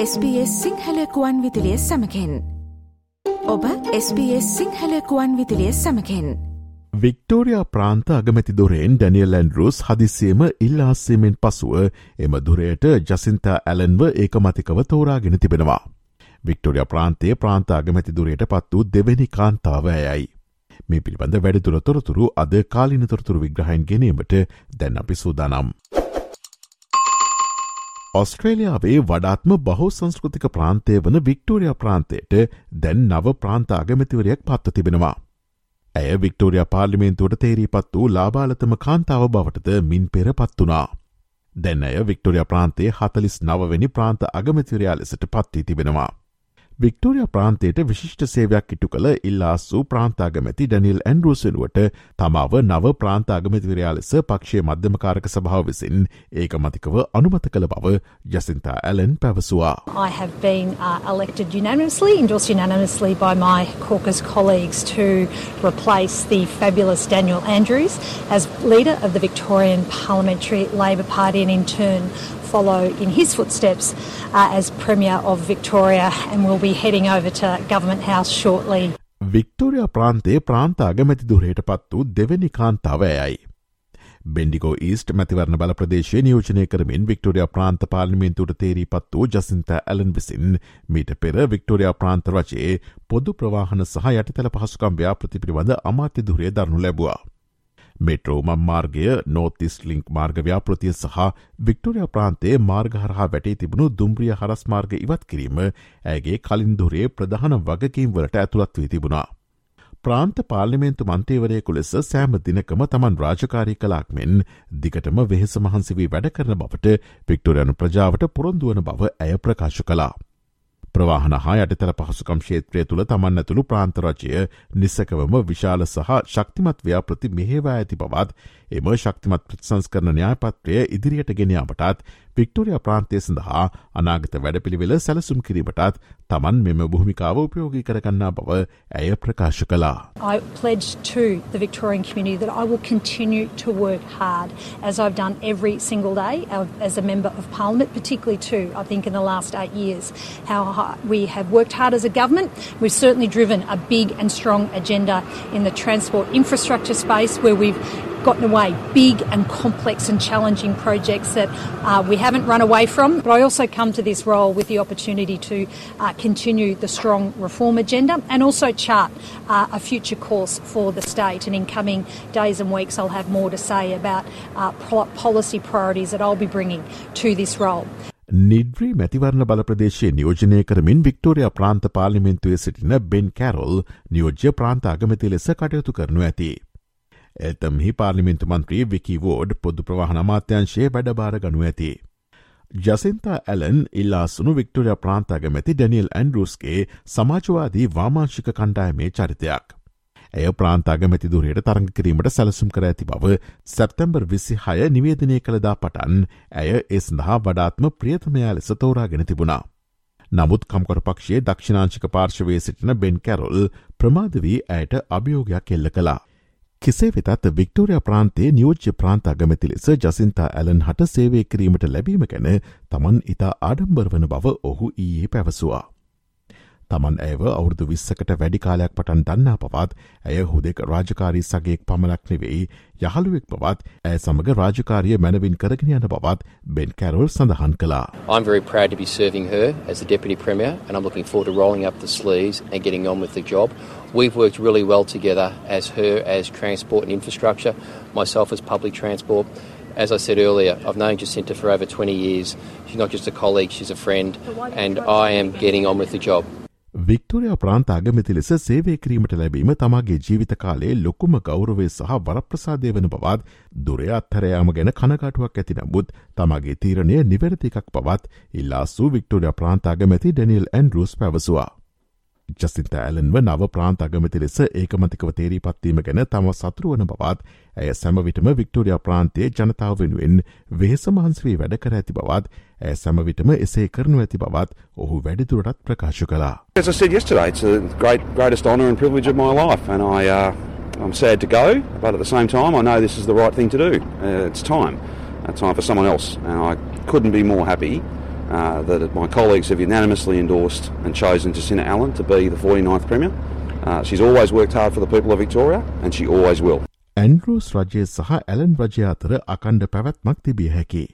SBS සිංහලකුවන් විදිලිය සමකෙන් ඔබ SBS සිංහලකුවන් විදිලිය සමකෙන් Victoria ප්‍රාන්ත අගමැති දොරෙන් ඩැනියල් ඇන්ඩරුස් හදිසියම ඉල්ලාස්සීමෙන් පසුව එම දුරයට ජසින්තා ඇලන්ව ඒකමතිකව තෝරාගෙන තිබෙනවා. වික්ටෝරිය ප්‍රාන්තයේ ප්‍රාන්ත අගමැති දුරයට පත් වූ දෙවැනි කාන්තාව ඇයයි. මේ පිළිබඳ වැඩිදුර තොරතුරු අද කාලිනතොරතුරු විග්‍රහයින් ගැනීමට දැන් අපි සූදානම්. ඔස්ට්‍රේලියාවේ වඩාත්ම බහෝ සංස්කෘතික ප්‍රාන්තය වන වික්ටෝරිය ප්‍රාන්තයට දැන් නව ප්‍රාන්ත අගමැතිවරයක් පත්ව තිබෙනවා. ඇය වික්ටෝරිය පාර්ලිමේන්තුවට තේරී පත් වූ ලාබාලතම කාන්තාව බවටද මින් පෙර පත් වනා. දැන් ඇය වික්ටෝරිය ප්‍රාන්තයේ හතලිස් නවවැනි ප්‍රාන්ත අගමැතිවරයා ලෙසට පත්වී තිබෙනවා. වික්ටෝරිය ප්‍රාන්තයට විශිෂ්ට සේවයක් ඉටු කළ ඉල්ලාස්සූ ප්‍රාන්තාගමැති ඩැනිල් ඇන්ඩරෝසනුවට තමාව නව ප්‍රාන්තාගමතිවරයා ලෙස පක්ෂය මධ්‍යමකාරක සභාව විසින් ඒක මතිකව අනුමත කළ බව ජසින්තා ඇලන් පැවසවා. I have been uh, elected unanimously, endorsed unanimously by my caucus colleagues to replace the fabulous Daniel Andrews as leader of the Victorian Parliamentary Labor Party and in turn follow in his footsteps uh, as Premier of Victoria and will be heading over to Government House shortly. Victoria ප්‍රාන්තේ ප්‍රාන්ත අගමැති දුරයට පත් වූ දෙවැනි කාන්තාව ඇයයි. බෙන්ඩිකෝ East මැතිවරණ බල ප්‍රදේශය නියෝජනය කරමින් වික්ටෝරිය ප්‍රාන්ත පාර්ලිමේන්තුට තේරී පත් වූ ජසින්ත ඇලන් විසින් මීට පෙර වික්ටෝරිය ප්‍රාන්ත රචයේ පොදු ප්‍රවාහන සහ යටිතල පහසුකම් ව්‍යාපෘති පිළිබඳ අමාත්‍ය දුරේ දරනු ලැබවා. මෙට්‍රෝම මාර්ගය නෝතිස් ලිංක් මාර්ග ව්‍යාපෘතිය සහ වික්ටෝරිය ප්‍රාන්තේ මාර්ගහරහා වැටේ තිබුණු දුම්රිය හරස් මාර්ග ඉවත් කිරීම ඇගේ කලින්දුරේ ප්‍රධාන වගකීම් වලට ඇතුළත් වී තිබුණා. ප්‍රාන්ත පාර්ලිමේන්තු මන්තේවරයෙකු ලෙස සෑම දිනකම තමන් රාජකාරී කලාක් මෙන් දිගටම වෙහෙස මහන්සිවී වැඩ කරන බවට වික්ටෝරයනු ප්‍රජාවට පොරොන්දුවන බව ඇය ප්‍රකාශ කලා. ප්‍රවාහන හා යටතල පහසුකම් ක්ෂේත්‍රය තුළ තමන් ඇතුළු ප්‍රාන්තරජය නිසකවම විශාල සහ ශක්තිමත් ව්‍යාපෘති මෙහෙවා ඇති බවත් එම ශක්තිමත් ප්‍රතිසංස්කරන න්‍යායපත්‍රය ඉදිරියට ගෙනයාමටත් වික්ටෝරිය ප්‍රාන්තය සඳහා අනාගත වැඩපිළිවෙල සැලසුම් කිරීමටත් තමන් මෙම භූමිකාව උපයෝගී කරගන්නා බව ඇය ප්‍රකාශ කලා. I pledge to the Victorian community that I will continue to work hard as I've done every single day as a member of parliament, particularly too, I think in the last eight years, how we have worked hard as a government. We've certainly driven a big and strong agenda in the transport infrastructure space where we've gotten away big and complex and challenging projects that uh, we haven't run away from. But I also come to this role with the opportunity to uh, continue the strong reform agenda and also chart uh, a future course for the state. And in coming days and weeks, I'll have more to say about uh, policy priorities that I'll be bringing to this role. නිඩ්‍රී මැතිවරණ බල ප්‍රදේශය නියෝජනය කරමින් Victoria ප්‍රාන්ත පාලිමෙන්තුවේ සිටින බෙන් Carol නියෝජ්‍ය ප්‍රාන්ත අගමති ලෙස කටයුතු කරනු ඇති. එතම්හි පාර්ලිමින්තු මන්ත්‍රී විකි වෝඩ් පොදු ප්‍රවාහන අමාත්‍යංශයේ වැඩබාර ගනු ඇති. ජසින්තා ඇලන් ඉල්ලාසුණු වික්ටෝරිය ප්‍රාන්තාගමැති ඩැනියල් ඇන්ඩරුස්ගේ සමාජවාදී වාමාංශික කණ්ඩායමේ චරිතයක්. ඇය ප්‍රාන්තාගමැති දුරයට තරංග කිරීමට සැලසුම් කර ඇති බව සැප්තැම්බර් විසි හය නිවේදනය කළදා පටන් ඇය ඒ සඳහා වඩාත්ම ප්‍රියතමයා ලෙස තෝරාගෙන තිබුණා. නමුත් කම්කොට පක්ෂයේ දක්ෂිනාංශික පාර්ශවය සිටින බෙන් කැරොල් ප්‍රමාද වී ඇයට අභියෝගයක් එල්ල කලා. කෙසේ වෙතත් වික්ටෝරිය ප්‍රාන්තේ නියෝජ්‍ය ප්‍රාන්ත අගමැති ලෙස ජසින්තා ඇලන් හට සේවය කිරීමට ලැබීම ගැන තමන් ඉතා ආඩම්බර් වන බව ඔහු ඊයේ පැවසවා. තමන් ඇව අවුරදු විස්සකට වැඩි කාලයක් පටන් දන්නා පවත් ඇය හුදෙක් රාජකාරී සගයෙක් පමණක් නෙවෙයි යහළුවෙක් පවත් ඇය සමඟ රාජකාරිය මැනවින් කරගෙන යන බවත් බෙන් කැරොල් සඳහන් කලා. I'm very proud to be serving her as the Deputy Premier and I'm looking forward to rolling up the sleeves and getting on with the job. We've worked really well together as her as transport and infrastructure, myself as public transport. As I said earlier, I've known Jacinta for over 20 years. She's not just a colleague, she's a friend, and I am getting on with the job. Victoria ප්‍රාන්ත අගමැති ලෙස සේවය කිරීමට ලැබීම තමාගේ ජීවිත කාලේ ලොකුම ගෞරවේ සහ වරප්‍රසාදය වන බවත් දුරය අත්හරයාම ගැන කනකාටුවක් ඇති නමුත් තමාගේ තීරණය නිවැරදි එකක් පවත් ඉල්ලාසූ වික්ටෝරිය ප්‍රාන්තාගමැති ඩැනියල් ඇන්ඩරුස් පැවසවා. ජසින්ත ඇලන්ව නව ප්‍රාන්ත අගමති ලෙස ඒකමතිකව තේරී පත්වීම ගැන තම සතුරුවන බවත් ඇය සැමවිටම වික්ටෝරිය ප්‍රාන්තයේ ජනතාව වෙනුවෙන් වෙහෙස මහන්සවී වැඩ කර ඇති බවත් ඇය සැමවිටම එසේ කරනු ඇති බවත් ඔහු වැඩිදුරටත් ප්‍රකාශ කලා. As I said yesterday, it's a great, greatest honour and privilege of my life, and I, uh, I'm sad to go, but at the same time, I know this is the right thing to do. Uh, it's time. It's time for someone else, and I couldn't be more happy uh, that my colleagues have unanimously endorsed and chosen Jacinta Allen to be the 49th Premier. Uh, she's always worked hard for the people of Victoria and she always will. ඇන්ඩරෝස් රජය සහ Allan රජය අතර අකණ්ඩ පැවැත්මක් තිබිය හැකි.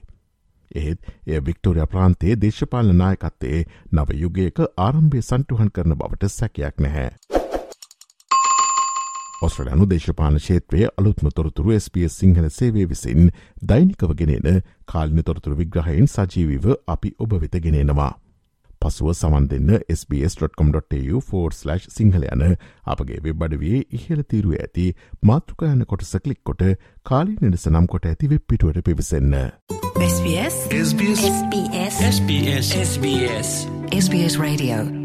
ඒත් එය Victoria ප්‍රාන්තයේ දේශපාලන නායකත්තේ නව යුගයක ආරම්භය සන්ටුහන් කරන බවට සැකයක් නැහැ. ඔස්ට්‍රලයනු දේශපාන ශේත්‍රයේ අලුත්ම තොරතුරු SBS සිංහල සේවේ විසින් දෛනිකව ගෙනෙන කාලින තොරතුරු විග්‍රහයෙන් සජීවිව අපි ඔබ වෙත ගෙනෙනවා. පසුව සමන් දෙන්න SBS.com.tu4/ සිංහල යන අපගේ වෙබ්බඩවේ ඉහල තීරුව ඇති මාතෘකයන කොටස කලික් කොට කාලි නිදස නම් කොට ඇති වෙබ් පිටුවට පිවිසන්න. SBS SBS SBS SBS SBS SBS Radio